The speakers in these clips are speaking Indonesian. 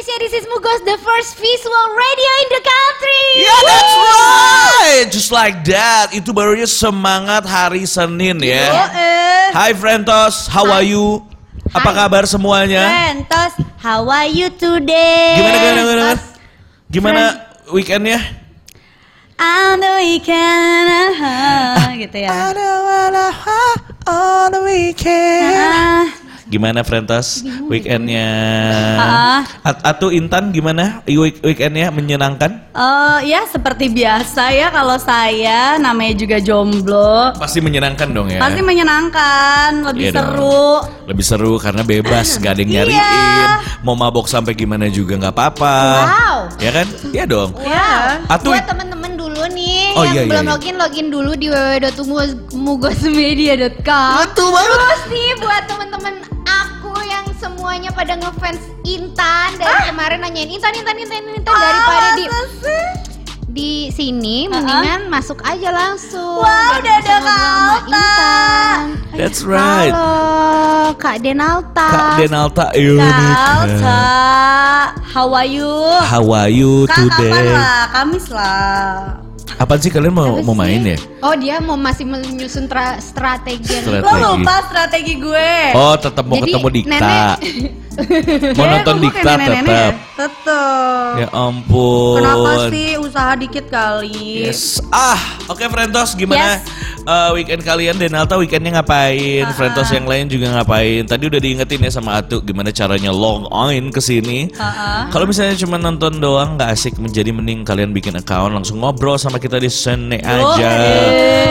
Indonesia. This is Mugos, the first visual radio in the country. Yeah, that's right. Just like that. Itu barunya semangat hari Senin ya. eh. Hai Frentos, how are you? Apa kabar semuanya? Rentos, how are you today? Gimana gimana gimana? gimana? Gimana weekendnya? On the weekend, ah, gitu ya. on the weekend. Ah, Gimana Frentos weekendnya? Ah. At Atu Intan gimana week weekendnya menyenangkan? oh ya seperti biasa ya kalau saya namanya juga jomblo. Pasti menyenangkan dong ya. Pasti menyenangkan, lebih Iya dong. seru. Lebih seru karena bebas, gak ada yang nyariin. Iya. Mau mabok sampai gimana juga nggak apa-apa. Wow. Ya kan? Iya dong. Ya. Atu Buat temen-temen dulu nih Oh, yang iya, iya, belum iya. login login dulu di www.mugosmedia.com. Betul banget. Terus nih buat temen-temen aku yang semuanya pada ngefans Intan dari kemarin nanyain Intan Intan Intan Intan daripada di di sini mendingan masuk aja langsung. Wow, udah ada Kak. Intan. That's right. Halo Kak Denalta. Kak Denalta. Kalsa, how are you? How are you Kak, kapan today? lah? Kamis lah. Apaan sih kalian mau Apa mau sih? main ya? Oh dia mau masih menyusun tra- strategi. Lo lupa strategi gue. Oh, tetap mau Jadi, ketemu Dikta. nenek- mau nonton Dikta kayak nenek-nenek tetap. ya? Ya ampun. Kenapa sih usaha dikit kali? Yes. Ah, oke Frentos gimana Yes. eh, weekend kalian Denalta weekendnya ngapain? Frentos yang lain juga ngapain? Tadi udah diingetin ya sama Atu gimana caranya log on ke sini. Ah, Kalau misalnya cuma nonton doang nggak asik menjadi mending kalian bikin account langsung ngobrol sama kita di sini aja.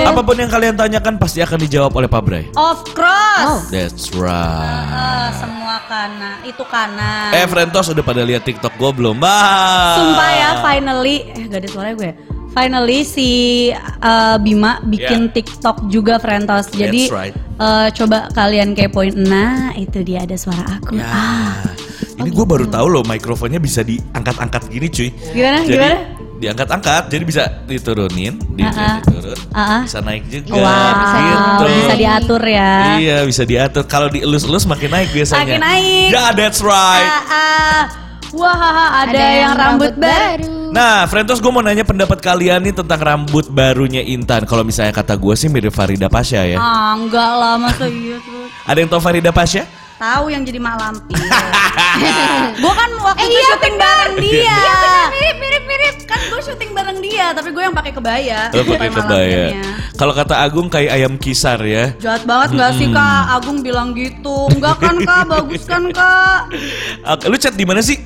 Apa pun yang kalian tanyakan pasti akan dijawab oleh Pak Bray. Of course. That's right. Ah, semua kana, itu kana. Eh Frentos udah pada lihat TikTok gue belum? Bah. Sumpah ya, finally, eh gak ada suaranya gue. Finally si uh, Bima bikin Yeah. TikTok juga Frentos. Jadi That's right. uh, coba kalian kepoin. Nah, itu dia ada suara aku. Ya. Ah. Ini gue baru tahu loh mikrofonnya bisa diangkat-angkat gini cuy. Gimana, Jadi, gimana? Diangkat-angkat, jadi bisa diturunin, di, diturun, Ah, ah. bisa naik juga. Wah, bisa gitu. bisa diatur ya. Iya, bisa diatur. Kalau dielus-elus makin naik biasanya. Makin naik. Ya, that's right. Ah, ah. Wah, ada, yang, rambut, baru. Nah, Frentos gue mau nanya pendapat kalian nih tentang rambut barunya Intan. Kalau misalnya kata gue sih mirip Farida Pasha ya. Ah, enggak lah, masa iya tuh. Ada yang tahu Farida Pasha? Tahu yang jadi mak lampir. gue kan waktu Eh, itu iya, syuting benar. bareng dia. Iya benar mirip mirip mirip. Kan gue syuting bareng dia, tapi gue yang pakai kebaya. Lo pakai mak kebaya. Kalau kata Agung kayak ayam kisar ya. Jahat banget gak sih kak? Agung bilang gitu. Enggak kan kak? Bagus kan kak? Lu chat di mana sih?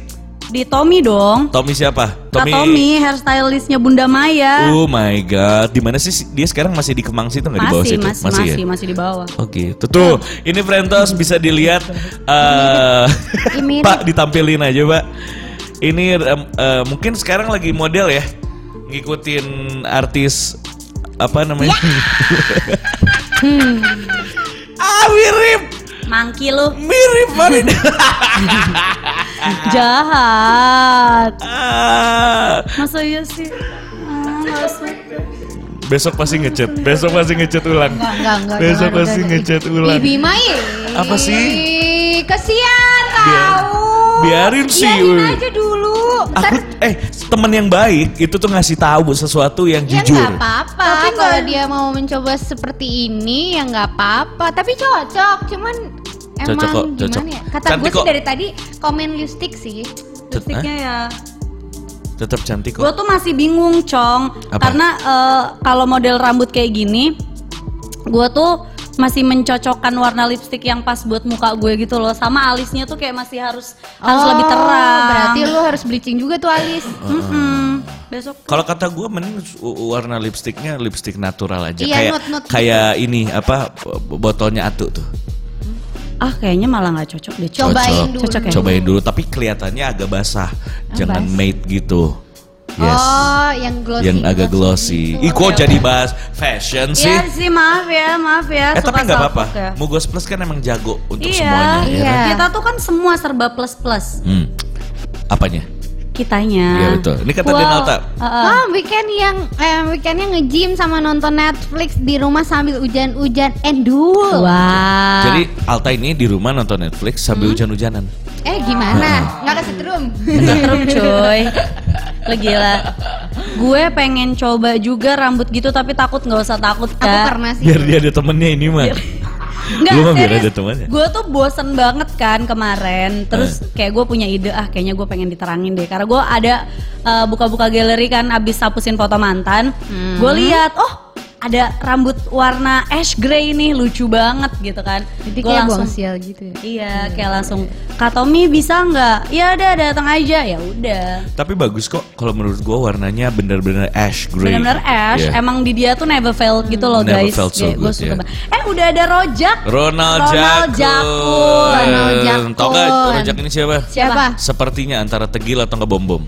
Di Tommy dong. Tommy siapa? Kak Tommy, hairstylistnya Bunda Maya. Oh my god, di mana sih dia sekarang masih di Kemang situ nggak di bawah masih, situ? masih, masih, ya? masih, di bawah. Oh gitu. Tuh, ini Frentos bisa dilihat eh Ini- Pak ditampilin aja, Pak. Ini eh, mungkin sekarang lagi model ya. Ngikutin artis apa namanya? ah, mirip. Mangki lu. Mirip banget. Jahat. ah. Masa iya sih? Ah. Besok pasti ngechat. Besok pasti ngechat ulang. Enggak enggak enggak. Besok jangan, pasti ngechat ulang. Ih, Bima ih. Apa sih? Kesian Biar- tahu. biarin sih, Biarin aja dulu. Aku eh temen yang baik itu tuh ngasih tahu sesuatu yang Ya jujur. nggak apa-apa Tapi kalau dia mau mencoba seperti ini ya nggak apa-apa. Tapi cocok, cuman Cocok emang kok, gimana cocok. ya? Kata gue sih kok. dari tadi komen lipstick sih. Lipstiknya ya. Tetap cantik Gue kok. tuh masih bingung, Cong. Apa? Karena eh, kalau model rambut kayak gini, gue tuh masih mencocokkan warna lipstik yang pas buat muka gue gitu loh. Sama alisnya tuh kayak masih harus harus Oh, lebih terang. Berarti lu harus bleaching juga tuh alis. Mm-mm. Besok Kalau kata gue mending warna lipstiknya lipstik natural aja. Iya, kayak nude-nude gitu. kayak ini apa botolnya atu tuh. Ah kayaknya malah nggak cocok deh. Cobain Cocok. dulu. Cocok ya? Cobain dulu tapi kelihatannya agak basah. Jangan basah. matte gitu. Yes. Oh, yang glossy. yang agak glossy. gitu. Ih kok jadi bahas fashion sih? Iya sih maaf ya, maaf ya. eh tapi nggak apa-apa. ya. Mugos Plus kan emang jago untuk Iya, semuanya. ya Iya. kan? Kita tuh kan semua serba plus plus. Hmm. Apanya? Kitanya. Iya betul. Ini kata Wow. Denalta. Heeh. Ah, weekend yang eh, weekendnya nge-gym sama nonton Netflix di rumah sambil hujan-hujan endul. Wah. Jadi Alta ini di rumah nonton Netflix sambil Hmm? hujan-hujanan. Eh gimana? Nggak kesetrum? Setrum cuy Lo gila Gue pengen coba juga rambut gitu tapi takut nggak usah takut Aku kak pernah sih. Biar dia ada temennya ini mah. Nggak, Lu mah biar serius. ada temannya. Gue tuh bosen banget kan kemarin Terus kayak gue punya ide ah kayaknya gue pengen diterangin deh Karena gue ada uh, buka-buka galeri kan abis hapusin foto mantan Gue lihat oh ada rambut warna ash gray nih lucu banget gitu kan Jadi Gua kayak langsung sial gitu ya. Iya, kayak langsung Kak Tommy bisa nggak? Ya udah datang aja ya udah. Tapi bagus kok kalau menurut gua warnanya bener-bener ash gray. Benar-benar Ash, Iya. emang di dia tuh never failed gitu loh Never guys. felt so gua good, suka banget. Eh udah ada Rojak. Ronald, Ronald Jakun. Ronald Jakun. Tau gak Rojak ini siapa? Siapa? Sepertinya antara tegil atau nggak bom bom.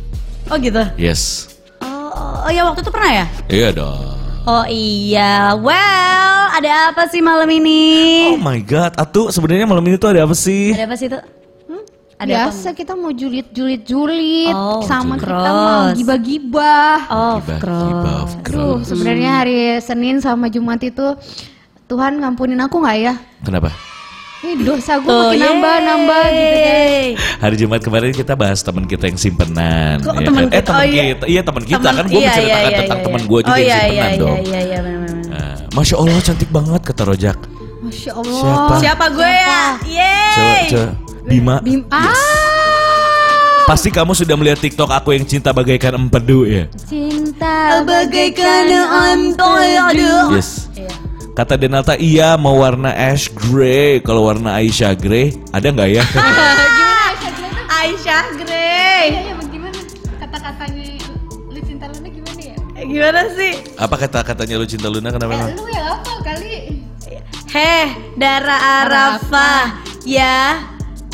Oh gitu. Yes. Oh, oh, oh, ya waktu itu pernah ya? Iya dong. Oh iya. Well, ada apa sih malam Oh ini? my god, Atu sebenarnya malam ini tuh ada apa sih? Ada apa sih tuh? Hmm? Ada apa? Biasa kita mau julit-julit-julit Oh, sama kita mau course. gibah-gibah. Oh, Gibah, cross. gibah, of Aduh, sebenarnya hari Senin sama Jumat itu Tuhan ngampunin aku nggak ya? Kenapa? Ini dosa gue Tuh, makin nambah-nambah gitu kan. Hari Jumat kemarin kita bahas teman kita yang simpenan. Kok ya teman kan? Eh kita? teman Oh, iya. kita, iya teman kita Temen- kan gue iya, menceritakan iya, iya, tentang iya, teman iya. gue juga oh, yang iya, simpenan iya, dong. Iya, iya, benar-benar. Nah, Masya Allah cantik banget kata Rojak. Masya Allah. Siapa? Siapa gue ya? Yeay. coba. Bima. Bim ah Pasti kamu sudah melihat TikTok aku yang cinta bagaikan empedu ya. cinta Bagaikan empedu. Yes. Kata Denalta iya mau warna ash gray. Kalau warna Aisyah gray ada nggak ya? gimana Aisyah tuh? Aisyah Grey. Iya, iya, bagaimana kata-katanya lu cinta Luna gimana ya? Gimana sih? Apa kata katanya lu cinta Luna kenapa? Eh, lu ya apa kali? Heh, Dara Arafah. Ya,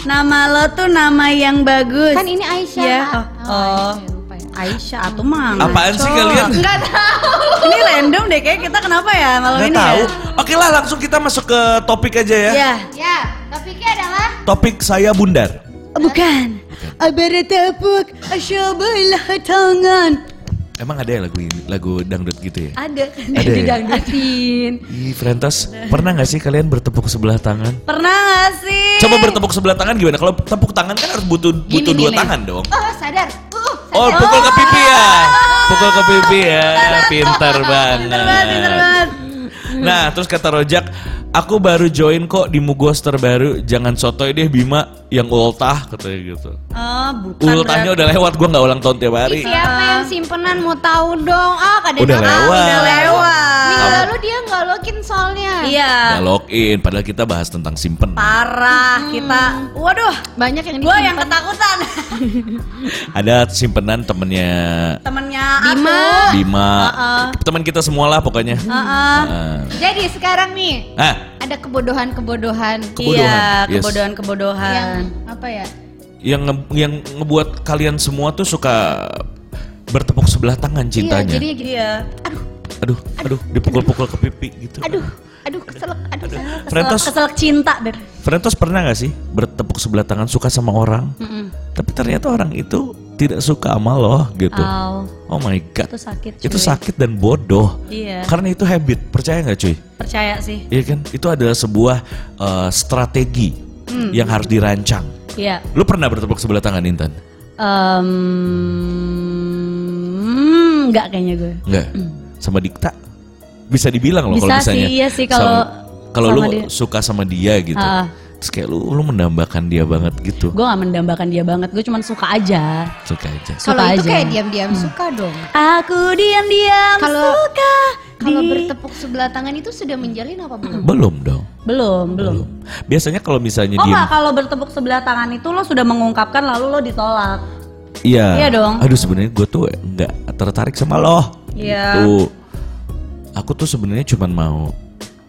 nama lo tuh nama yang bagus. Kan ini Aisyah. Ya, Kak. oh, oh. Aisyah, ya. Atau mang. Apaan sih kalian? Enggak tahu. Ini random deh kayak kita kenapa ya malam Nggak ini tahu. ya? Oke lah langsung kita masuk ke topik aja ya. Ya, Ya, topiknya adalah Topik saya bundar. bukan. Abara tepuk, asyabalah tangan. Emang ada ya lagu ini, lagu dangdut gitu ya? Ada kan Ada ya? didangdutin. Ih, Frentos, pernah nggak sih kalian bertepuk sebelah tangan? Pernah gak sih? Coba bertepuk sebelah tangan gimana? Kalau tepuk tangan kan harus butuh butuh Gini, dua gini. tangan dong. Oh, sadar. Oh, pukul ke pipi ya. Pukul ke pipi ya. Pintar banget. Pinter banget. Nah, terus kata Rojak, aku baru join kok di Mugos terbaru. Jangan sotoy deh Bima yang ultah katanya gitu. Oh, bukan. Ultahnya udah lewat, gua nggak ulang tahun tiap hari. siapa yang simpenan mau tahu dong? Ah, kadang Udah lewat. Udah lewat. Minggu lalu dia nggak login soalnya. Iya. Nggak login, padahal kita bahas tentang simpen. Parah kita. Waduh, Banyak yang gue yang ketakutan. Ada simpenan temennya Temennya Bima. aku. Bima, Heeh. teman kita semua lah pokoknya. Heeh. Nah. Jadi sekarang nih Ah, ada kebodohan-kebodohan Kebodohan, Iya, yes. kebodohan-kebodohan. yang apa ya? yang nge- yang ngebuat kalian semua tuh suka bertepuk sebelah tangan cintanya. Iya, jadi gini. Iya. aduh, aduh, dipukul-pukul ke pipi gitu. Aduh, aduh keselak, aduh. keselak. Frentos, Keselak cinta deh. Frentos pernah gak sih bertepuk sebelah tangan suka sama orang, tapi ternyata orang itu tidak suka sama lo gitu. Au, Oh my god, itu sakit. itu cuy. sakit dan bodoh. Iya. Karena itu habit, percaya nggak cuy? Percaya sih. Iya kan? Itu adalah sebuah eh, strategi Hmm. yang harus dirancang. Iya. Lu pernah bertepuk sebelah tangan Intan? Em, enggak kayaknya gue. Enggak. Sama Dikta? Bisa dibilang loh kalau Hmm. Bisa misalnya. sih, iya sih, kalau kalau lu dia. suka sama dia gitu. Ah. Terus kayak lu lu mendambakan dia banget gitu. Gue gak mendambakan dia banget, gue cuma suka aja. Suka aja. Suka Kalau itu aja. kayak diam-diam suka dong. Aku diam-diam Kalau- suka. Kalau di- bertepuk sebelah tangan itu sudah menjalin apa belum? Belum dong. belum, belum. Biasanya kalau misalnya Oh dia kalau bertepuk sebelah tangan itu lo sudah mengungkapkan lalu lo ditolak. Iya. Iya dong. Aduh sebenarnya gue tuh nggak tertarik sama lo. Iya. Tuh. Aku tuh sebenarnya cuma mau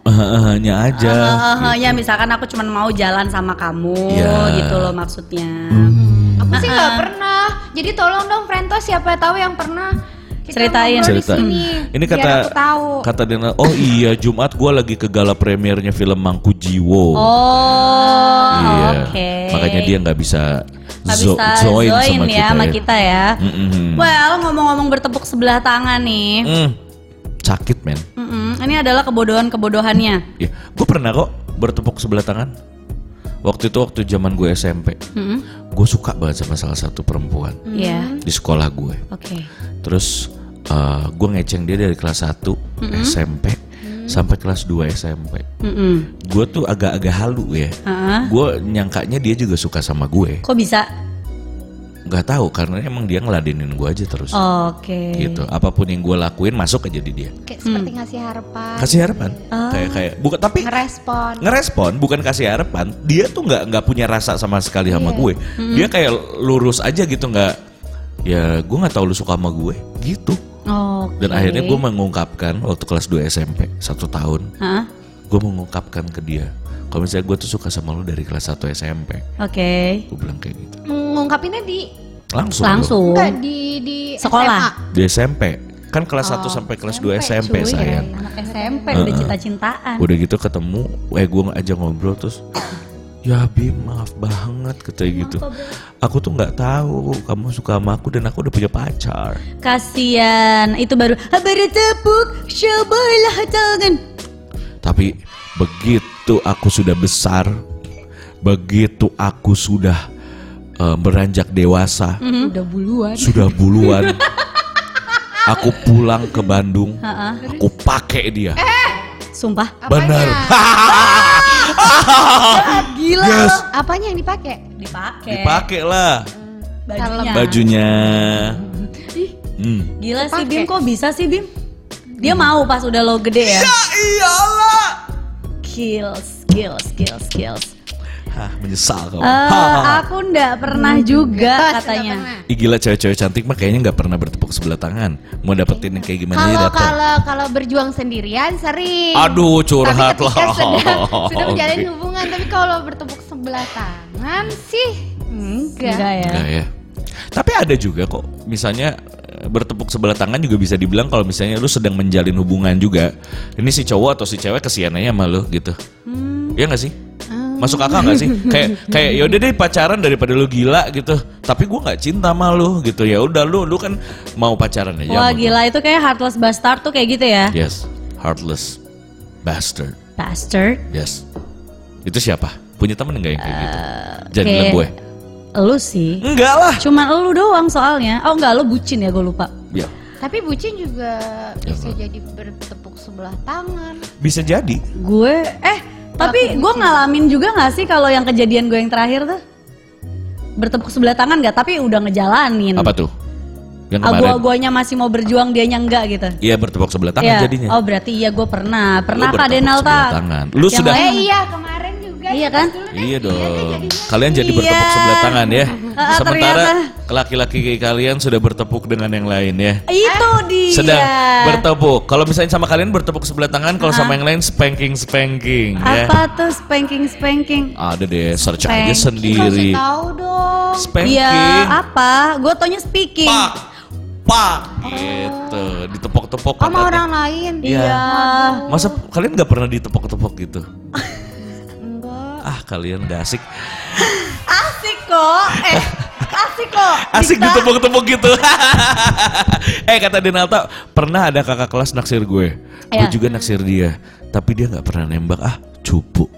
hanya aja. Eh, gitu. Ya misalkan aku cuma mau jalan sama kamu Iya. gitu loh maksudnya. Aku sih nggak pernah. Jadi tolong dong Frentos siapa tahu yang pernah kita Ceritain. Cerita. sini. Ini Biar kata aku tahu. kata Dena, oh iya Jumat gue lagi ke gala premiernya film Mangku Jiwo. Oh, Iya. oke. Makanya dia nggak bisa Nggak zo- bisa join, join, sama ya kita sama ya. kita ya. Mm-mm. Well, ngomong-ngomong bertepuk sebelah tangan nih. Mm, sakit men. Mm-mm, Ini adalah kebodohan-kebodohannya. Ya, gue pernah kok bertepuk sebelah tangan. Waktu itu waktu zaman gue SMP, Mm-mm. gue suka banget sama salah satu perempuan Iya. di sekolah gue. Oke. Terus uh, gue ngeceng dia dari kelas 1 SMP sampai kelas 2 SMP. Mm-mm. Gue tuh agak-agak halu ya. Heeh. Gue nyangkanya dia juga suka sama gue. Kok bisa? Nggak tahu karena emang dia ngeladenin gue aja terus. Oke. Gitu. Apa pun yang gue lakuin masuk aja di dia. Kayak seperti ngasih harapan. Kasih harapan. Kayak kayak bukan tapi Ngerespon. ngerespon bukan kasih harapan. Dia tuh nggak nggak punya rasa sama sekali sama Iya. gue. Dia kayak lurus aja gitu nggak. Ya gue nggak tahu lu suka sama gue gitu. Oke. Dan akhirnya gue mengungkapkan waktu kelas 2 SMP satu tahun, Hah? Gue mengungkapkan ke dia, kalau misalnya gue tuh suka sama lu dari kelas 1 SMP, Oke. gue bilang kayak gitu. Ngungkapinnya di Langsung. Langsung. enggak di di Sekolah. dong. Di SMP. Kan kelas 1 sampai kelas 2 SMP, cuy. sayang. Anak SMP udah cinta-cintaan. Udah gitu ketemu, eh gue aja ngobrol terus, ya Bim maaf banget katanya gitu. Aku tuh nggak tahu kamu suka sama aku dan aku udah punya pacar. Kasian, itu baru "Ah, baru tepuk sebelah tangan. Tapi begitu aku sudah besar, begitu aku sudah eh, beranjak dewasa, Udah buluan. sudah buluan, aku pulang ke Bandung, Heeh. aku pakai dia. Sumpah. Bener. Gila. Yes. Apanya yang dipakai? Dipakai. Dipakai lah bajunya. bajunya. Hmm. Gila sih Pakai. Bim, kok bisa sih Bim? Dia mau pas udah lo gede ya. iyalah. Skills, skills, skills, skills. Hah, menyesal kamu. Eh, Hahaha. aku ndak pernah juga katanya. pernah. Ih, gila cewek-cewek cantik mah kayaknya nggak pernah bertepuk sebelah tangan. Mau dapetin yang kayak gimana dia Kalau kalau kalau berjuang sendirian sering. Aduh, curhat tapi ketika lah. Sudah, sudah menjalin hubungan, tapi kalau bertepuk sebelah tangan sih enggak. Enggak ya. Enggak ya. Tapi ada juga kok, misalnya bertepuk sebelah tangan juga bisa dibilang kalau misalnya lu sedang menjalin hubungan juga. Ini si cowok atau si cewek kesiannya sama lu gitu. Hmm. Iya gak sih? Masuk akal gak sih? kayak kayak yaudah deh pacaran daripada lu gila gitu. Tapi gua nggak cinta sama lu gitu. Ya udah lu lu kan mau pacaran aja. Wah gila itu kayak heartless bastard tuh kayak gitu ya. Yes, heartless bastard. Bastard. Yes. Itu siapa? Punya temen enggak yang kayak gitu? Jangan kayak- bilang gue. Lu sih. Enggak lah. Cuman lu doang soalnya. Oh enggak, lu bucin ya gue lupa. Ya, Tapi bucin juga Ya, bisa jadi bertepuk sebelah tangan. bisa jadi. Gue eh tapi gue ngalamin juga gak sih kalau yang kejadian gue yang terakhir tuh bertepuk sebelah tangan gak tapi udah ngejalanin. Apa tuh? Yang Ah, kemarin. gua guanya masih mau berjuang dianya enggak gitu. Iya bertepuk sebelah tangan Iya. jadinya. Oh berarti iya gue pernah. Pernah Kak bertepuk Denalta. sebelah tangan. Lu Yang sudah Eh iya kemarin juga. Iya ya, kan? Iya deh dong. Kalian jadi Iya. bertepuk sebelah tangan ya. Ah, Sementara laki-laki kayak kalian sudah bertepuk dengan yang lain ya. Itu dia. Sedang bertepuk. Kalau misalnya sama kalian bertepuk sebelah tangan, kalau sama yang lain spanking spanking ya. Apa tuh spanking spanking? Ada deh, search aja Spanking. sendiri. Kasih tahu dong. Spanking. Iya apa? Gue taunya speaking. Pak, pak, gitu. Ditepok-tepok. Sama orang lain. Iya. Iya. Masa kalian nggak pernah ditepok-tepok gitu? Ah, kalian gak asik. Asik kok. Eh, asik kok. Asik Kita- ditepok-tepok gitu. eh kata Denalta, pernah ada kakak kelas naksir gue. Gue Iya. juga naksir dia. Tapi dia nggak pernah nembak. Ah, cupu.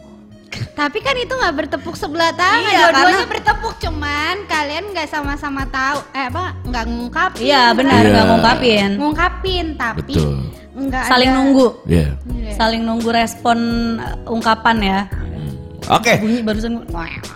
Tapi kan itu nggak bertepuk sebelah tangan. Iya, Dua-duanya karena- bertepuk cuman kalian nggak sama-sama tahu. Eh apa? Nggak ngungkapin. Iya benar Iya. nggak ngungkapin. Ngungkapin tapi Betul. nggak Saling ada- nunggu. Ya. Iya. Saling nunggu respon uh, ungkapan ya. Oke. Bunyi barusan.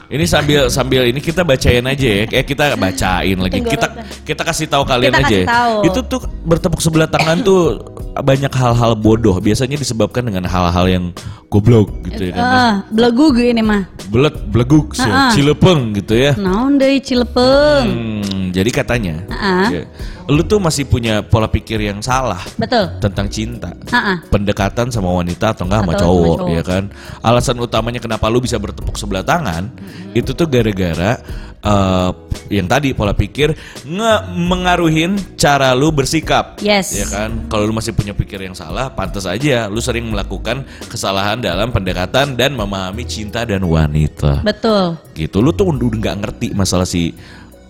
Ini sambil sambil ini kita bacain aja ya. Kayak kita bacain lagi. Kita kita kasih tahu kalian Kita aja. kasih ya. tahu. Itu tuh bertepuk sebelah tangan tuh banyak hal-hal bodoh. Biasanya disebabkan dengan hal-hal yang goblok gitu ya kan. ya. Ah, belagu gue ini mah. Belet, beleguk, Ah, ah. cilepeng gitu ya. Naon deui Cilepeng. Hmm, Jadi katanya, Ah. ya, lu tuh masih punya pola pikir yang salah Betul. tentang cinta. Ah, ah. Pendekatan sama wanita atau enggak sama Atau sama cowok, cowok. ya kan? Alasan utamanya kenapa lu bisa bertepuk sebelah tangan itu tuh gara-gara eh, yang tadi pola pikir nge mengaruhin cara lu bersikap. Yes. Ya kan? Kalau lu masih punya pikir yang salah, pantas aja lu sering melakukan kesalahan dalam pendekatan dan memahami cinta dan wanita. Betul. gitu lu tuh udah nggak ngerti masalah si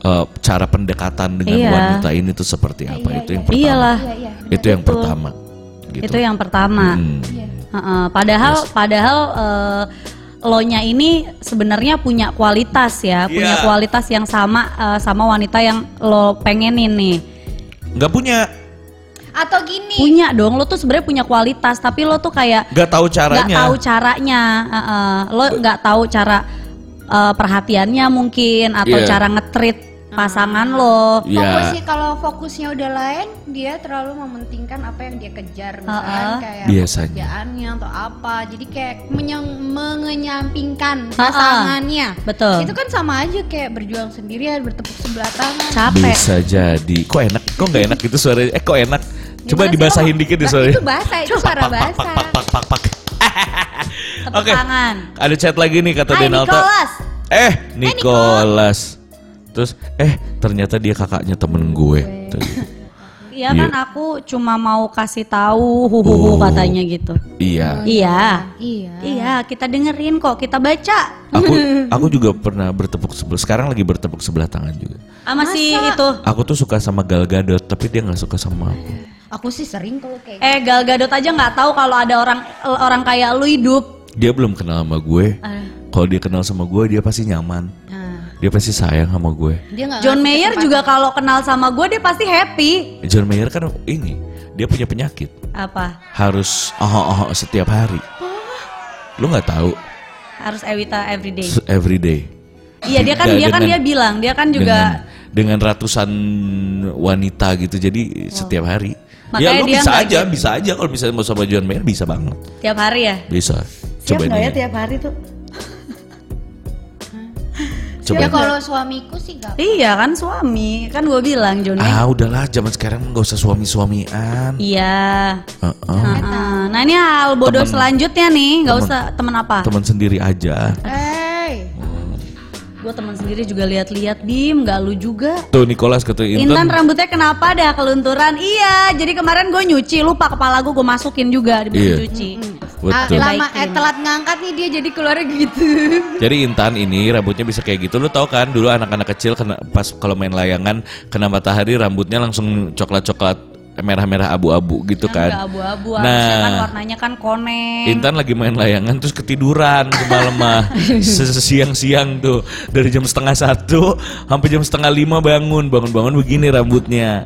uh, cara pendekatan dengan Iya. wanita ini tuh seperti apa itu yang pertama Iyalah. Iya, iya. itu yang Betul. pertama gitu Itu yang pertama. Hmm. Heeh, padahal padahal eh, lo nya ini sebenarnya punya kualitas ya, punya Iya. kualitas yang sama eh, sama wanita yang lo pengenin nih. nggak punya Atau gini. Punya dong, lo tuh sebenarnya punya kualitas, tapi lo tuh kayak nggak tahu caranya tahu caranya. Heeh, lo nggak tahu cara eh, perhatiannya mungkin atau Iya. cara ngetrit pasangan lo. ya Fokusnya kalau fokusnya udah lain, dia terlalu mementingkan apa yang dia kejar, misalkan Heeh. kayak Biasanya. pekerjaannya atau apa. Jadi kayak menyang, mengenyampingkan Heeh. pasangannya. Betul. Itu kan sama aja kayak berjuang sendirian, bertepuk sebelah tangan. Capek. bisa jadi kok enak kok nggak enak gitu suaranya eh kok enak coba Gimana sih dibasahin lo? dikit di Bah, suaranya Itu bahasa, itu suara pak pak bahasa. pak pak pak pak Tepuk Oke. tangan. ada chat lagi nih kata Hai Denalta Nicholas. eh Nicholas terus eh ternyata dia kakaknya temen gue Tuh. Iya Iya. kan aku cuma mau kasih tahu huhuhu Oh. katanya gitu. iya Iya. Iya. Iya, kita dengerin kok, kita baca. aku aku juga pernah bertepuk sebelah sekarang lagi bertepuk sebelah tangan juga Ah, masih itu. aku tuh suka sama Gal Gadot tapi dia nggak suka sama aku Aku sih sering kalau kayak Eh Gal Gadot aja nggak tahu kalau ada orang orang kayak lu hidup. dia belum kenal sama gue Ah. kalau dia kenal sama gue dia pasti nyaman dia pasti sayang sama gue dia John Mayer juga kalau kenal sama gue dia pasti happy. John Mayer kan ini dia punya penyakit Apa? harus oh oh setiap hari lu nggak tahu Harus Ewita everyday. s- every day Iya dia kan Dengan- dia kan dia bilang dia kan juga dengan, dengan ratusan wanita gitu jadi setiap hari ya Makanya lu dia bisa aja gitu. bisa aja kalau misalnya mau sama John Mayer bisa banget tiap hari ya. bisa Siap coba nggak ya tiap hari tuh? Coba Ya kalau suamiku sih gak Iya kan suami, kan gue bilang Mayer. ah udahlah zaman sekarang nggak usah suami suamian Iya. Heeh. Heeh. Nah ini hal bodoh Temen- selanjutnya nih, nggak temen- usah temen apa? teman sendiri aja. Gue teman sendiri juga lihat-lihat Bim, nggak lu juga. tuh Nicholas kata Intan Intan rambutnya kenapa dah kelunturan? Iya, jadi kemarin gue nyuci lupa kepala gue gue masukin juga di mesin Iya. cuci. Ah, betul lama eh, telat ngangkat nih dia jadi keluarnya gitu. Jadi Intan ini rambutnya bisa kayak gitu. Lu tau kan dulu anak-anak kecil kena pas kalau main layangan kena matahari rambutnya langsung coklat-coklat merah-merah abu-abu gitu Kan kan. abu-abu, harusnya kan Nah, warnanya kan koneng. Intan lagi main layangan terus ketiduran semalam siang-siang tuh dari jam setengah satu sampai jam setengah lima bangun bangun-bangun begini rambutnya.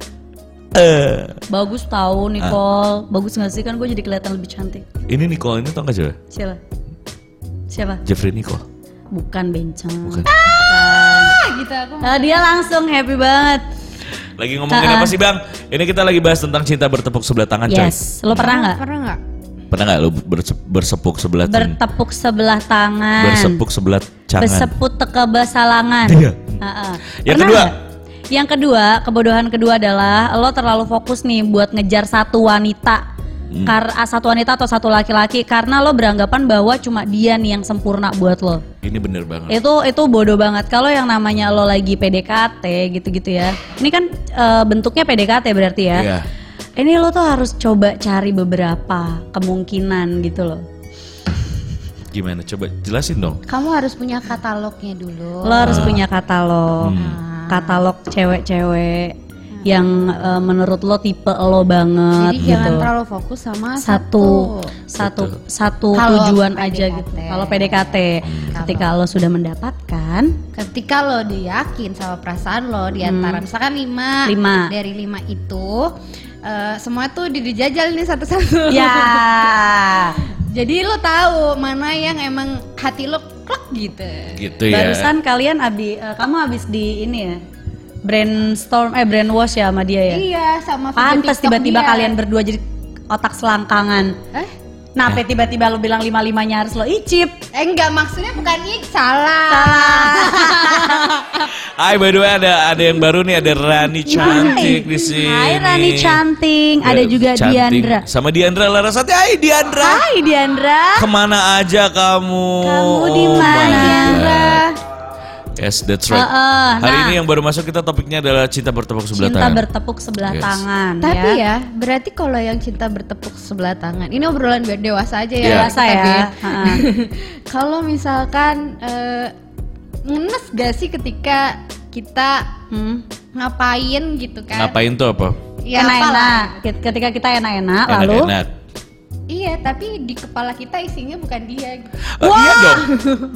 Eh, Bagus tahu Nicole, bagus nggak sih kan gue jadi kelihatan lebih cantik. ini Nicole ini tau gak coba? Siapa? Siapa? Jeffrey Nicole. Bukan bencong. Bukan. Ah, gitu aku. Nah, dia langsung happy banget. Lagi ngomongin ah. apa sih bang? Ini kita lagi bahas tentang cinta bertepuk sebelah tangan coy. Yes, lo pernah nggak? Pernah nggak? Pernah nggak lu berse- bersepuk sebelah tangan? Bertepuk sebelah tangan. Bersepuk sebelah tangan. Berseput teke besalangan. Iya. Ha-ha. Yang Pernah kedua. Yang kedua, kebodohan kedua adalah lo terlalu fokus nih buat ngejar satu wanita. Hmm. Kar ah, satu wanita atau satu laki-laki karena lo beranggapan bahwa cuma dia nih yang sempurna buat lo. Ini bener banget. Itu itu bodoh banget. Kalau yang namanya lo lagi PDKT gitu-gitu ya. Ini kan eh, bentuknya PDKT berarti ya. Iya. Ini lo tuh harus coba cari beberapa kemungkinan gitu loh. Gimana? Coba jelasin dong. Kamu harus punya katalognya dulu. Lo harus punya katalog, Hmm. katalog cewek-cewek yang eh, menurut lo tipe lo banget Jadi gitu. jangan terlalu fokus sama satu satu. satu Betul. satu Kalau tujuan PDKT. aja gitu. Kalau PDKT, ketika lo sudah mendapatkan Ketika lo diyakin sama perasaan lo di antara misalkan lima, Hmm. Lima. dari lima itu eh, semua tuh di- dijajal nih satu-satu. ya Jadi lo tahu mana yang emang hati lo klek gitu. Gitu ya. barusan kalian abi eh, kamu habis di ini ya brainstorm eh brainwash ya sama dia ya. Iya, sama Pantes TikTok tiba-tiba dia. kalian berdua jadi otak selangkangan. Eh? Kenapa tiba-tiba lu bilang lima-limanya harus lo icip? Eh enggak maksudnya bukan ini salah. Hai by the way ada ada yang baru nih ada Rani cantik di sini. Hai Rani cantik, ada juga Cantik. Diandra. Sama Diandra Larasati. Hai Diandra. Hai Diandra. Ke mana aja kamu? Kamu di Oh mana? Diandra. Yes, that's right. Heeh, Hari nah. ini yang baru masuk kita topiknya adalah cinta bertepuk sebelah Cinta tangan. bertepuk sebelah Yes. tangan Tapi ya. ya, berarti kalau yang cinta bertepuk sebelah tangan, ini obrolan biar dewasa aja ya. Iya. Dewasa Tapi ya. Heeh. kalau misalkan eh, ngenes gak sih ketika kita Hmm. ngapain gitu kan? Ngapain tuh apa? Ya, enak-enak. Ketika kita enak-enak lalu Enak-enak. Iya, tapi di kepala kita isinya bukan dia. Gitu. Eh, iya dong.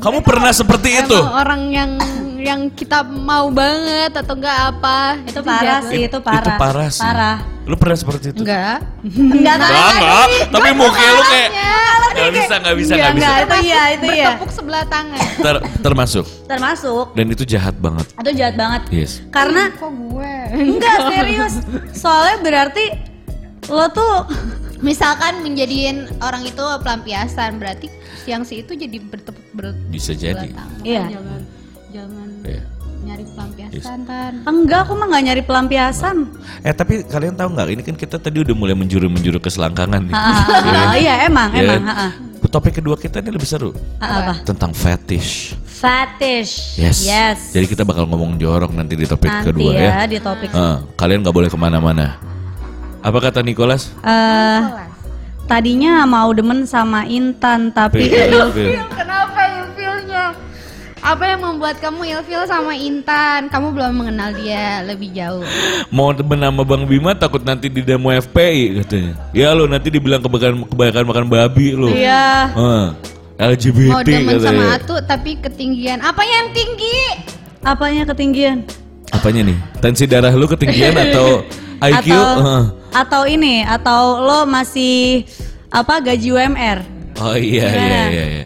Kamu pernah seperti itu? Emang orang yang yang kita mau banget atau enggak apa? itu parah jago. sih, itu parah. Itu parah sih. Parah. Lu pernah seperti itu? Enggak. Enggak tahu. Enggak, enggak. Tapi mukanya lu kayak Salahnya. Gak bisa, gak bisa, Enggak, gak bisa. enggak. Itu iya, itu iya. Bertepuk sebelah tangan. Ter- termasuk. Termasuk. Dan itu jahat banget. Itu jahat banget. Yes. Karena kok gue? enggak serius. Soalnya berarti lo tuh Misalkan menjadiin orang itu pelampiasan, berarti siang si itu jadi bertepuk ber Bisa jadi. tangan. Iya. Jangan jangan Iya. nyari pelampiasan kan. enggak, aku mah nggak nyari pelampiasan. Eh tapi kalian tahu nggak? Ini kan kita tadi udah mulai menjuru-menjuru ke selangkangan nih. Ah, ah, ah, iya emang, Iya emang. ah. Topik kedua kita ini lebih seru apa? tentang fetish. Fetish. Yes. Yes. Jadi kita bakal ngomong jorok nanti di topik Nanti kedua ya, ya. di topik. Eh, kalian nggak boleh ke mana-mana. Apa kata Nicholas? Eh, tadinya mau demen sama Intan tapi Pil, pil. Kenapa ilfilnya? Apa yang membuat kamu ilfil sama Intan? Kamu belum mengenal dia lebih jauh. Mau temen sama Bang Bima takut nanti di demo FPI katanya. Ya lo nanti dibilang kebanyakan kebanyakan makan babi lo. Iya. Eh, LGBT Mau demen katanya. sama Atu tapi ketinggian. Apa yang tinggi? Apanya ketinggian? Apanya nih? Tensi darah lu ketinggian atau IQ? Atau Eh. Atau ini atau lo masih apa gaji UMR? Oh iya Gimana? iya iya. iya.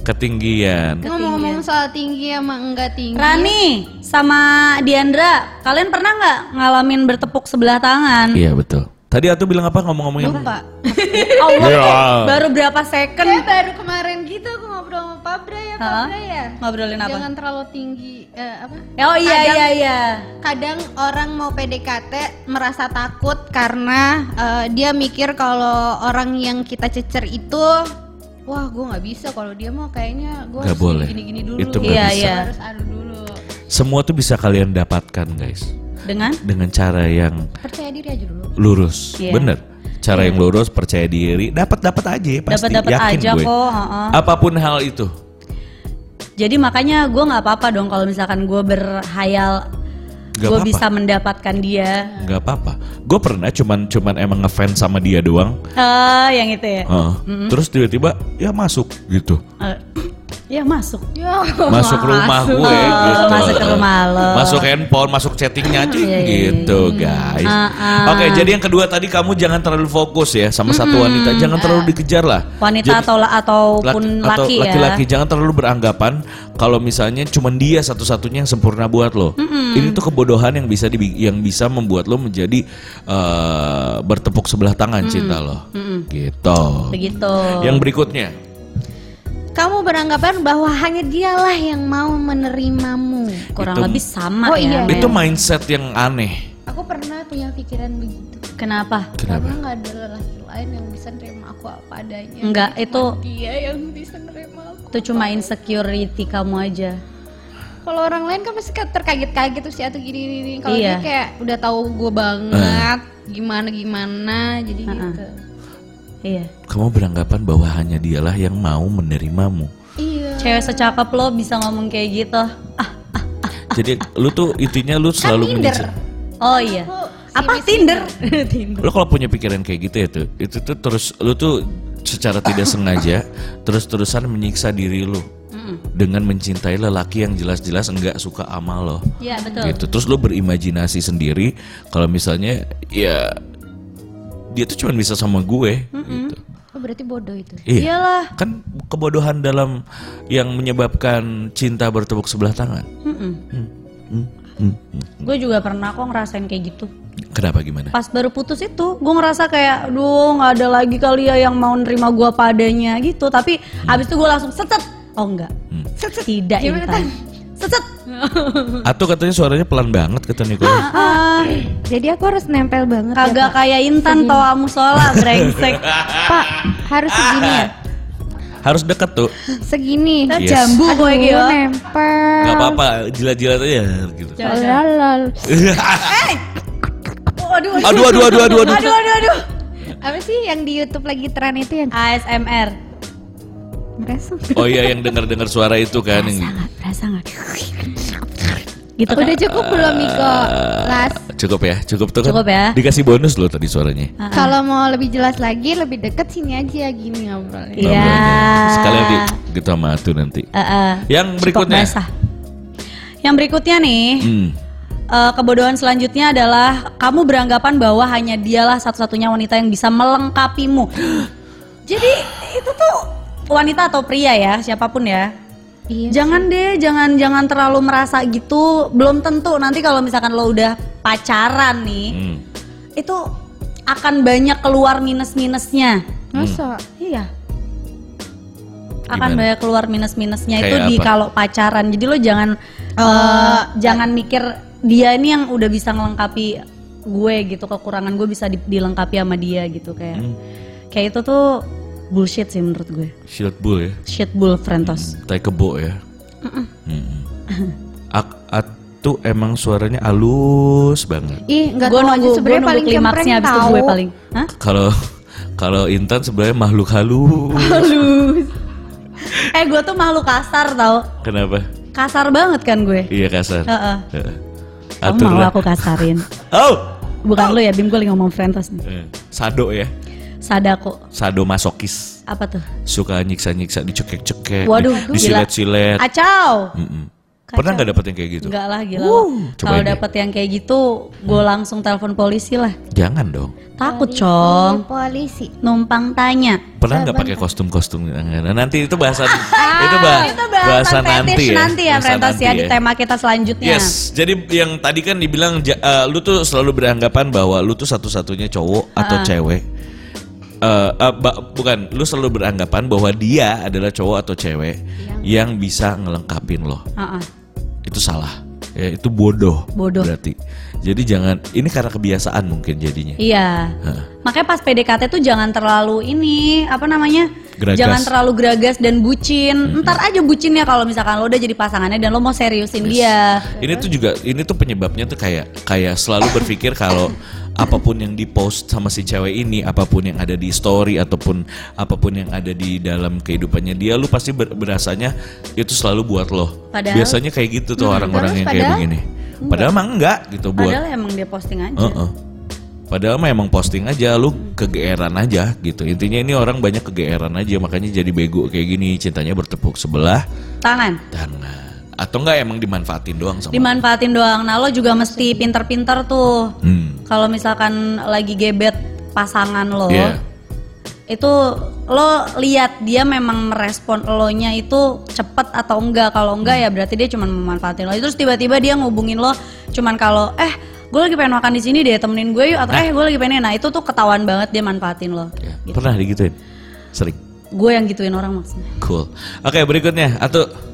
Ketinggian. Ngomong-ngomong soal tinggi sama enggak tinggi. Rani sama Diandra, kalian pernah nggak ngalamin bertepuk sebelah tangan? Iya betul. Tadi Atu bilang apa ngomong-ngomongin? Lupa. Allah, Ya. baru berapa second Kayak baru kemarin gitu aku ngobrol sama Pabra ya, Pabra ya. ngobrolin apa? Jangan terlalu tinggi eh, apa? Oh iya Kadang- iya iya. Kadang orang mau PDKT merasa takut karena eh, dia mikir kalau orang yang kita cecer itu wah gue nggak bisa kalau dia mau kayaknya gue Nggak harus boleh. gini-gini dulu. Itu Iya, bisa. iya. Harus adu dulu. Semua tuh bisa kalian dapatkan guys. Dengan Dengan cara yang Percaya diri aja dulu. lurus. Iya. Bener. Cara yang lurus, percaya diri, dapat dapat aja pasti. dapat dapat Yakin aja gue. kok. heeh. Apa pun hal itu. Jadi makanya gue nggak apa-apa dong kalau misalkan gue berhayal Gak gue bisa mendapatkan dia. nggak apa-apa. Gue pernah cuman cuman emang ngefans sama dia doang. Eh yang itu ya. Heeh. Terus tiba-tiba ya masuk gitu. Eh, ya masuk. Ya, Masuk rumah gue Oh, gitu. masuk ke rumah lo. Masuk handphone, masuk chattingnya aja Iya, iya, gitu guys. Ah, ah. Oke, jadi yang kedua tadi kamu jangan terlalu fokus ya sama satu wanita, jangan terlalu dikejar lah. Wanita Jadi- atau ataupun laki- atau laki ya. laki-laki jangan terlalu beranggapan kalau misalnya cuman dia satu-satunya yang sempurna buat lo. Ini tuh kebodohan yang bisa dibi- yang bisa membuat lo menjadi eh, bertepuk sebelah tangan cinta lo. Gitu. Begitu. Yang berikutnya, Kamu beranggapan bahwa hanya dialah yang mau menerimamu. kurang Itu- lebih sama Oh, ya. iya. Itu mindset yang aneh. Aku pernah punya pikiran begitu. Kenapa? Kenapa? Karena nggak ada lelaki lain yang bisa nerima aku apa adanya. Enggak, Cuma itu- dia yang bisa nerima aku. Itu cuma insecurity kamu aja. Kalau orang lain kan pasti terkaget-kaget tuh si atau gini gini. Kalau Iya. dia kayak udah tahu gue banget gimana gimana jadi gitu. Iya. Kamu beranggapan bahwa hanya dialah yang mau menerimamu. Iya. Cewek secakep lo bisa ngomong kayak gitu. Ah, Jadi lu tuh intinya lu selalu Kan Tinder. menyiksa. oh iya. Aku Apa si Tinder? Tinder. Lu kalau punya pikiran kayak gitu ya tuh, itu tuh terus lu tuh secara tidak sengaja terus-terusan menyiksa diri lu dengan mencintai lelaki yang jelas-jelas enggak suka sama lo. Iya betul. Gitu. Terus lu berimajinasi sendiri kalau misalnya ya dia tuh cuma bisa sama gue gitu. Oh berarti bodoh itu. Iya. Iyalah. Kan kebodohan dalam yang menyebabkan cinta bertepuk sebelah tangan. Mm-mm. Hmm. Hmm. Hmm, hmm. Gue juga pernah kok ngerasain kayak gitu. Kenapa gimana? Pas baru putus itu, gue ngerasa kayak, duh nggak ada lagi kali ya yang mau nerima gue padanya gitu. Tapi abis itu gue langsung setet. Oh enggak, Hmm. tidak Gimana, Setet. Atau katanya suaranya pelan banget kata Niko. Ah, Jadi aku harus nempel banget ya, kagak Pak? kayak Intan toa musola brengsek. Pak, harus segini ya? Harus deket tuh. Segini. Yes. jambu gue Aduh, gitu. nempel. Gak apa-apa, jilat-jilat aja gitu. Coba, coba. Lalal. Waduh, Aduh, aduh, aduh, aduh, aduh. aduh, aduh, aduh. Apa sih yang di YouTube lagi tren itu yang ASMR. Merasa? Oh iya yang dengar-dengar suara itu kan. Berasa nggak? Berasa nggak? Gitu Udah kan? cukup belum Miko? Las. Cukup ya, cukup tuh kan. Cukup ya. Dikasih bonus loh tadi suaranya. Ah. Kalau mau lebih jelas lagi, lebih deket sini aja gini ngobrolnya. Iya. Sekalian di gitu sama tuh nanti. Eh, eh. Yang berikutnya. Yang berikutnya nih, Hmm. eh, kebodohan selanjutnya adalah kamu beranggapan bahwa hanya dialah satu-satunya wanita yang bisa melengkapimu. Jadi itu tuh wanita atau pria ya, siapa pun ya. Iya. Jangan deh, jangan jangan terlalu merasa gitu. Belum tentu nanti kalau misalkan lo udah pacaran nih, Hmm. itu akan banyak keluar minus-minusnya. Masa? Iya. Akan Gimana? banyak keluar minus-minusnya itu Kayak di apa? kalau pacaran. Jadi lo jangan eh, jangan mikir dia ini yang udah bisa ngelengkapi gue gitu kekurangan gue bisa di- dilengkapi sama dia gitu kayak Hmm. kayak itu tuh bullshit sih menurut gue. Shield bull ya. Shit bull Frentos. Tai kebo ya. Hmm. Ak- Atu emang suaranya halus banget. Ih, nggak Gue tahu aja nunggu, sebenarnya paling klimaksnya kempreng abis itu gue paling. Hah? Kalau kalau Intan sebenarnya makhluk halus. Halus. eh gue tuh makhluk kasar tau. Kenapa? Kasar banget kan gue. Iya kasar. Heeh. Heeh. Kamu Atur mau aku kasarin. Oh. Bukan lu ya, Bim gue lagi ngomong Frentos nih. Eh, Sado ya. Sadako. Sado masokis. Apa tuh? Suka nyiksa-nyiksa, dicekek-cekek, Waduh, di- disilet-silet. Acau. Mm-mm. Pernah nggak dapet yang kayak gitu? Enggak lah gila. Cobain Kalau dapet yang kayak gitu, gue langsung telepon polisi lah. Jangan dong. Takut, Polisi, Cong. Polisi. Numpang tanya. Pernah nggak pakai kostum-kostum? Nah, Nanti itu bahasan itu bah, Itu bahasan fetish nanti ya, Bahasan Frentos ya, nanti di tema kita selanjutnya. Yes, jadi yang tadi kan dibilang eh, lu tuh selalu beranggapan bahwa lu tuh satu-satunya cowok atau cewek. Eh, eh, ba- bukan, lu selalu beranggapan bahwa dia adalah cowok atau cewek yang bisa ngelengkapin lo. Heeh. Itu salah. Ya, itu bodoh. Bodoh. Berarti. Jadi jangan ini karena kebiasaan mungkin jadinya. Iya. Heeh. Makanya pas PDKT tuh jangan terlalu ini apa namanya? Geragas. Jangan terlalu geragas dan bucin. Ntar aja bucinnya kalau misalkan lo udah jadi pasangannya dan lo mau seriusin dia. Ini tuh juga ini tuh penyebabnya tuh kayak kayak selalu berpikir kalau apa pun yang dipost sama si cewek ini, apa pun yang ada di story ataupun apa pun yang ada di dalam kehidupannya dia, lu pasti ber- berasanya itu selalu buat lo. Padahal- Biasanya kayak gitu tuh orang-orang terus yang kayak padahal begini. Padahal mah enggak gitu buat. Padahal emang dia posting aja. Heeh. Padahal mah emang posting aja, lu kegeeran aja gitu. Intinya ini orang banyak kegeeran aja, makanya jadi bego kayak gini, cintanya bertepuk sebelah Tangan. tangan. Atau enggak emang dimanfaatin doang sama. Dimanfaatin doang. Nah lo juga mesti pinter-pinter tuh. Hmm. Kalau misalkan lagi gebet pasangan lo, Iya. itu lo lihat dia memang merespon elonya itu cepet atau enggak. Kalau enggak ya berarti dia cuma memanfaatin lo. Terus tiba-tiba dia ngubungin lo cuman kalau eh gue lagi pengen makan di sini deh temenin gue yuk atau eh gue lagi pengen nah itu tuh ketahuan banget dia manfaatin lo. Ya, Pernah digituin? Sering. Gue yang gituin orang maksudnya. Cool. Oke, berikutnya atau?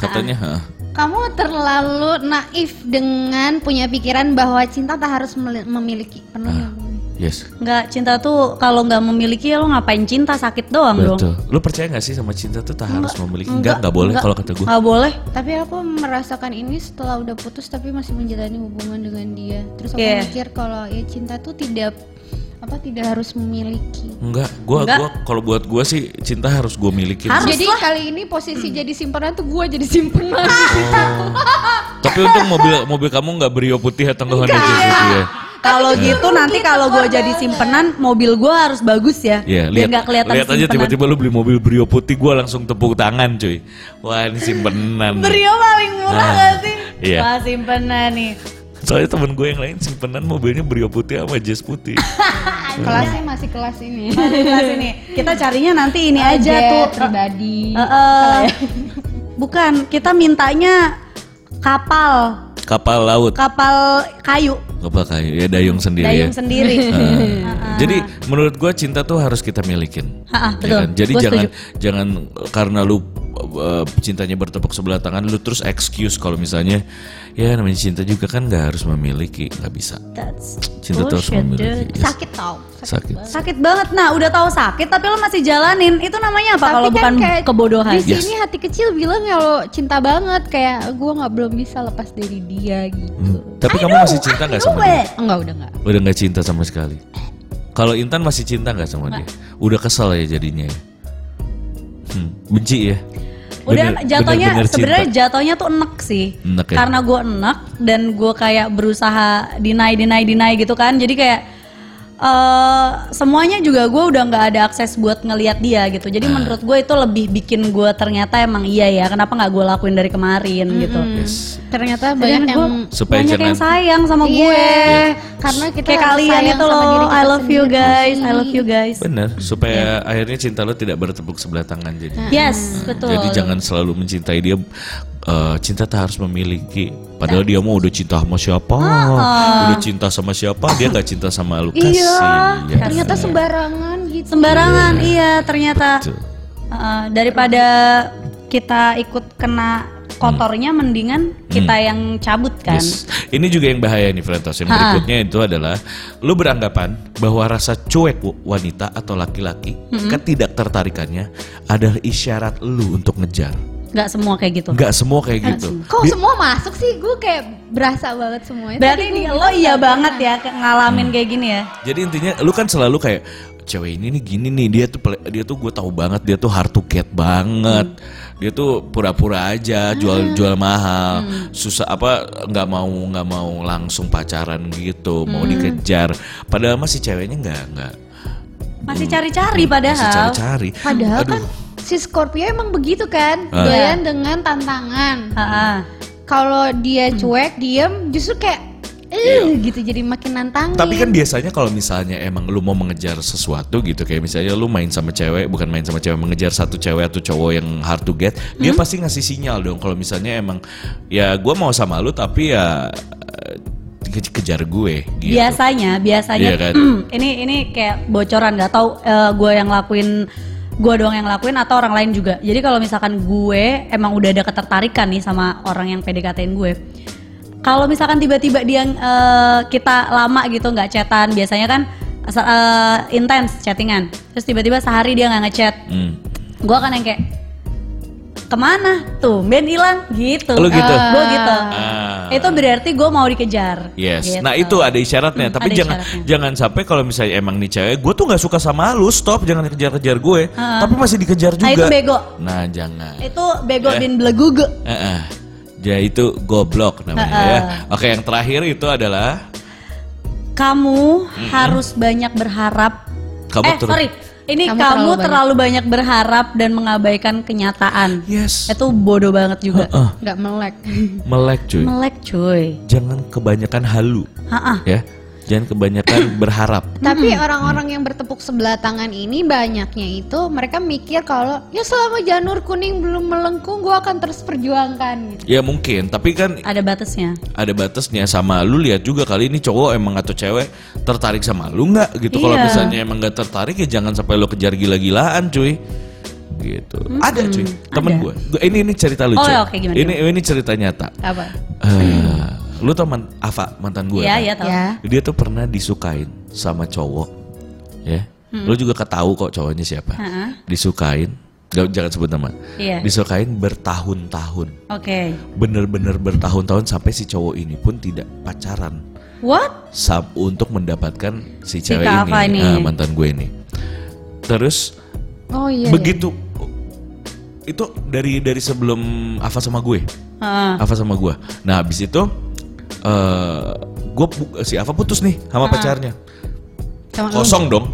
Katanya, heeh. Kamu terlalu naif dengan punya pikiran bahwa cinta tak harus memiliki. Pernah nggak? yes. Nggak cinta tuh kalau nggak memiliki ya lo ngapain cinta sakit doang dong. Betul. Lu percaya gak sih sama cinta tuh tak harus memiliki? Enggak, enggak boleh kalau kata gue. Nggak boleh. Tapi aku merasakan ini setelah udah putus tapi masih menjalani hubungan dengan dia. Terus aku Yeah. mikir kalau ya cinta tuh tidak apa tidak harus memiliki. Enggak, gua Enggak. gua kalau buat gua sih cinta harus gue milikin. Harus jadi lah. kali ini posisi jadi simpanan tuh gue jadi simpanan. Tapi untung mobil mobil kamu nggak brio putih atau nggak Honda Jazz ya. Kalau gitu nanti kalau gue jadi simpenan mobil gue harus bagus ya. Iya, biar lihat nggak kelihatan lihat aja simpenan. tiba-tiba lu beli mobil brio putih, gua langsung tepuk tangan, cuy. Wah, ini simpenan. Brio paling murah Nah, gak sih? iya. Wah simpenan nih. Soalnya temen gue yang lain simpenan mobilnya brio putih sama jazz putih. Kelasnya masih kelas ini. Kelas ini. Kita carinya nanti ini aja tuh. pribadi. Eh, eh, bukan, kita mintanya kapal, Kapal laut, kapal kayu, kapal kayu ya dayung sendiri dayung ya. sendiri. Ah. Jadi menurut gue cinta tuh harus kita milikin. Ha-ha, Ya betul. kan? Jadi Gua jangan setuju. jangan karena lu uh, cintanya bertepuk sebelah tangan lu terus excuse kalau misalnya ya namanya cinta juga kan nggak harus memiliki nggak bisa. That's Cinta tuh harus memiliki. Yes. Sakit tau. Sakit. Sakit banget. Nah, udah tahu sakit tapi lo masih jalanin. Itu namanya apa kalau kan bukan kayak kebodohan? Di sini hati kecil bilang ya lo cinta banget kayak gue nggak belum bisa lepas dari dia gitu. Hmm. Tapi kamu masih cinta nggak sama dia? Enggak udah nggak. Udah nggak cinta sama sekali. Kalau Intan masih cinta nggak sama dia? Udah kesel ya jadinya ya. Hmm, benci ya. Udah jatuhnya sebenarnya jatuhnya tuh enek sih. Enek ya? Karena gue enek dan gue kayak berusaha deny deny deny gitu kan. Jadi kayak eh semuanya juga gue udah nggak ada akses buat ngelihat dia gitu. Jadi Ah. menurut gue itu lebih bikin gue ternyata emang iya ya. Kenapa nggak gue lakuin dari kemarin gitu. Yes. Ternyata banyak gua yang Supaya banyak yang sayang sama Iya, gue. karena kita kayak kalian itu loh. I love you guys. I love you guys. Bener, supaya akhirnya cinta lo tidak bertepuk sebelah tangan jadi. Yes, betul. Jadi jangan selalu mencintai dia. eh, cinta tak harus memiliki. Padahal dia mau udah cinta sama siapa, udah cinta sama siapa, dia gak cinta sama lu. Iya, Kasih, ya. ternyata sembarangan gitu. sembarangan iya ternyata. Betul. Uh, daripada kita ikut kena kotornya mendingan kita yang cabut kan. Yes. Ini juga yang bahaya nih Frentos. Yang berikutnya itu adalah lu beranggapan bahwa rasa cuek wanita atau laki-laki ketidaktertarikannya adalah isyarat lu untuk ngejar. Nggak semua kayak gitu. Gak semua kayak gitu. Kok semua masuk sih? Gue kayak berasa banget semuanya. Berarti ini lo iya banget ya ngalamin kayak gini ya. Jadi intinya lu kan selalu kayak cewek ini nih gini nih dia tuh dia tuh gue tahu banget dia tuh hard to get banget. Dia tuh pura-pura aja jual jual mahal. Susah apa nggak mau nggak mau langsung pacaran gitu, mau dikejar. Padahal masih ceweknya nggak nggak Masih cari-cari padahal. masih cari-cari. Padahal Aduh. kan si Scorpio emang begitu kan, Ah. doyan dengan tantangan. Ha-ha. Kalau dia cuek, diem, justru kayak eh gitu jadi makin nantangin. Tapi kan biasanya kalau misalnya emang lu mau mengejar sesuatu gitu kayak misalnya lu main sama cewek bukan main sama cewek mengejar satu cewek atau cowok yang hard to get dia pasti ngasih sinyal dong kalau misalnya emang ya gua mau sama lu tapi ya eh, ke- kejar gue gitu. Biasanya, biasanya Iya kan? ini ini kayak bocoran nggak tahu eh, gue yang lakuin gue doang yang lakuin atau orang lain juga. Jadi kalau misalkan gue emang udah ada ketertarikan nih sama orang yang PDKT-in gue. Kalau misalkan tiba-tiba dia eh, kita lama gitu nggak chatan, biasanya kan eh, intens chattingan. Terus tiba-tiba sehari dia nggak ngechat. Hmm. Gue akan yang kayak ke mana tuh Ben hilang gitu. Lu gitu? gue gitu. Ah. Itu berarti gue mau dikejar. Yes. Gitu. Nah itu ada isyaratnya. Hmm, Tapi ada jangan isyaratnya. jangan sampai kalau misalnya emang nih cewek, gue tuh nggak suka sama lu, stop, jangan kejar-kejar gue. Tapi masih dikejar juga. Nah, itu bego. Nah jangan. Itu bego Eh. bin beleguge. Eh. Ya itu goblok namanya Eh, ya. Oke yang terakhir itu adalah Kamu harus banyak berharap. Kamu eh sorry, ini Kamu kamu, terlalu terlalu, banyak berharap dan mengabaikan kenyataan. yes. Itu bodoh banget juga. Heeh. nggak melek. melek cuy. Melek cuy. Jangan kebanyakan halu Ha-ah. ya. Jangan kebanyakan berharap. Tapi orang-orang yang bertepuk sebelah tangan ini banyaknya itu mereka mikir kalau ya selama janur kuning belum melengkung gue akan terus perjuangkan. Gitu. Ya mungkin, tapi kan Ada batasnya. ada batasnya. Sama lu lihat juga kali ini cowok emang atau cewek tertarik sama lu nggak? Gitu. Kalau Iya. misalnya emang nggak tertarik ya jangan sampai lo kejar gila-gilaan cuy. Gitu. Ada cuy. Temen gue ini ini cerita lucu. Oh, ya, oke, gimana, ini ini cerita nyata. Apa? Eh, lu tau man, Ava mantan gue Iya, kan? iya tahu. Ya. dia tuh pernah disukain sama cowok ya lu juga ketahu kok cowoknya siapa Ha-ah. disukain Gak, jangan sebut nama Iya. disukain bertahun-tahun Oke. bener-bener bertahun-tahun sampai si cowok ini pun tidak pacaran What? sab untuk mendapatkan si Si cewek ini, ini. ah, mantan gue ini. Terus Oh iya. begitu itu dari dari sebelum Ava sama gue, Heeh. Ava sama gue. Nah habis itu eh gue si Ava putus nih sama pacarnya, Sama lu. kosong dong.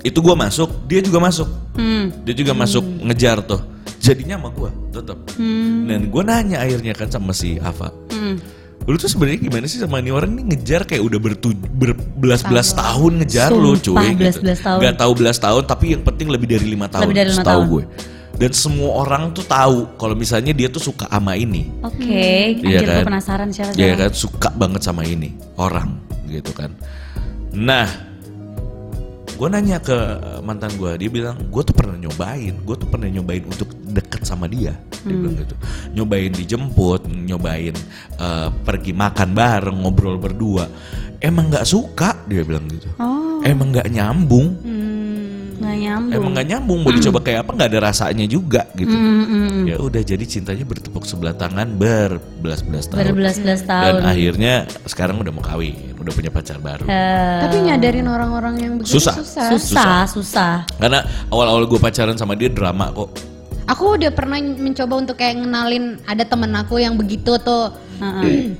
Itu gue masuk, dia juga masuk, Hmm. dia juga masuk ngejar tuh. Jadinya sama gue tetap. Hmm. Dan gue nanya akhirnya kan sama si Ava, Hmm. Lu tuh sebenarnya gimana sih sama ini orang nih ngejar kayak udah bertu- berbelas-belas tahun ngejar lu Sumpah, cuy gitu. belas-belas tahun. Gak tahu belas tahun tapi yang penting lebih dari lima tahun. Lebih dari lima setahu tahun. gue. Dan semua orang tuh tahu kalau misalnya dia tuh suka sama ini. Oke, Iya anjir gue kan? penasaran siapa Iya kan suka banget sama ini orang gitu kan. Nah, gue nanya ke mantan gue, dia bilang gue tuh pernah nyobain, gue tuh pernah nyobain untuk deket sama dia, dia Hmm. bilang gitu. Nyobain dijemput, nyobain eh, pergi makan bareng, ngobrol berdua. Emang nggak suka, dia bilang gitu. Oh, Emang nggak nyambung, nggak nyambung. emang nggak nyambung. Mau dicoba kayak apa nggak ada rasanya juga gitu. Mm, mm, mm. Ya udah jadi cintanya bertepuk sebelah tangan berbelas-belas tahun. Berbelas-belas Dan tahun. akhirnya sekarang udah mau kawin, udah punya pacar baru. Eh, Tapi nyadarin orang-orang yang begini Susah. susah. susah, susah. Karena awal-awal gue pacaran sama dia drama kok. Aku udah pernah mencoba untuk kayak ngenalin ada temen aku yang begitu tuh. Heeh.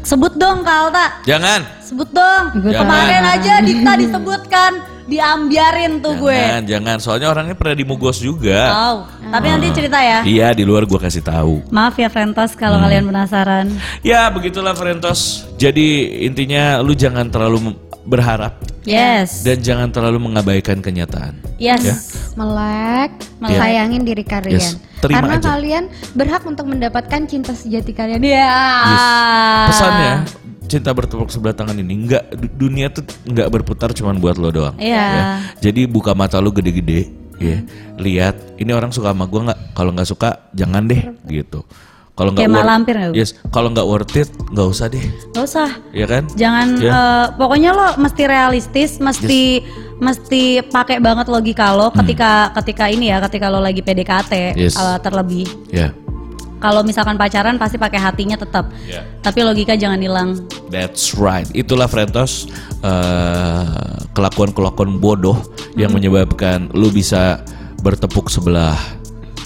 Sebut dong Kak Alta. Jangan. Sebut dong. Kemarin aja Dita disebutkan, diambiarin tuh gue. Jangan, jangan. Soalnya orangnya pernah dimugos juga. Tahu. Tapi nanti cerita ya. Iya, di luar gue kasih tahu. Maaf ya Frentos kalau Hmm. kalian penasaran. Ya, begitulah Frentos. Jadi intinya lu jangan terlalu berharap Yes. dan jangan terlalu mengabaikan kenyataan. Yes. Ya. Melek, Melek. sayangin diri kalian. Yes, terima Karena aja. kalian berhak untuk mendapatkan cinta sejati kalian. Ya. Yes. Pesannya cinta bertepuk sebelah tangan ini nggak du- dunia tuh nggak berputar cuman buat lo doang. Iya. ya. Jadi buka mata lu gede-gede, ya. Lihat ini orang suka sama gua nggak? Kalau nggak suka jangan deh gitu. Kalau nggak worth- malampir nggak, Bu? Yes, kalau nggak worth it nggak usah deh, Gak usah. ya kan? Jangan Ya. eh, pokoknya lo mesti realistis, mesti mesti pakai banget logika lo ketika ketika ini ya, ketika lo lagi PDKT Hmm. Yes. eh, terlebih. Ya, Kalau misalkan pacaran pasti pakai hatinya tetap. Ya. Tapi logika jangan hilang. that's right. Itulah Frentos eh, kelakuan-kelakuan bodoh yang menyebabkan lu bisa bertepuk sebelah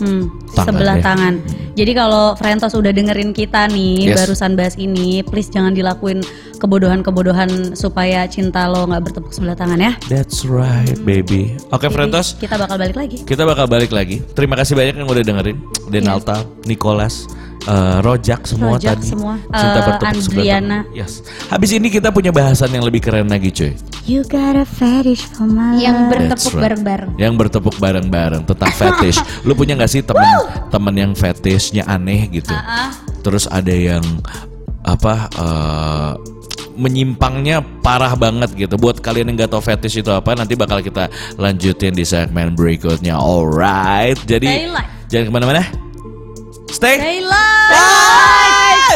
Hmm, Tangan sebelah ya. tangan. Jadi kalau Frentos udah dengerin kita nih Yes. barusan bahas ini, please jangan dilakuin kebodohan-kebodohan supaya cinta lo nggak bertepuk sebelah tangan ya. That's right, baby. Oke, Jadi, Frentos. kita bakal balik lagi. Kita bakal balik lagi. Terima kasih banyak yang udah dengerin. Denalta, Nicholas, eh, Rojak semua Rojak tadi. semua. Cinta Eh, bertepuk sebelah Andriana. tangan. Yes. Habis ini kita punya bahasan yang lebih keren lagi, cuy. You got a fetish for my Yang bertepuk right. bareng-bareng. Yang bertepuk bareng-bareng tentang fetish. Lu punya gak sih temen temen yang fetishnya aneh gitu? Ah, Terus ada yang apa eh, menyimpangnya parah banget gitu. Buat kalian yang gak tahu fetish itu apa, nanti bakal kita lanjutin di segmen berikutnya. Alright, jadi live. jangan ke mana-mana. Stay. Stay live.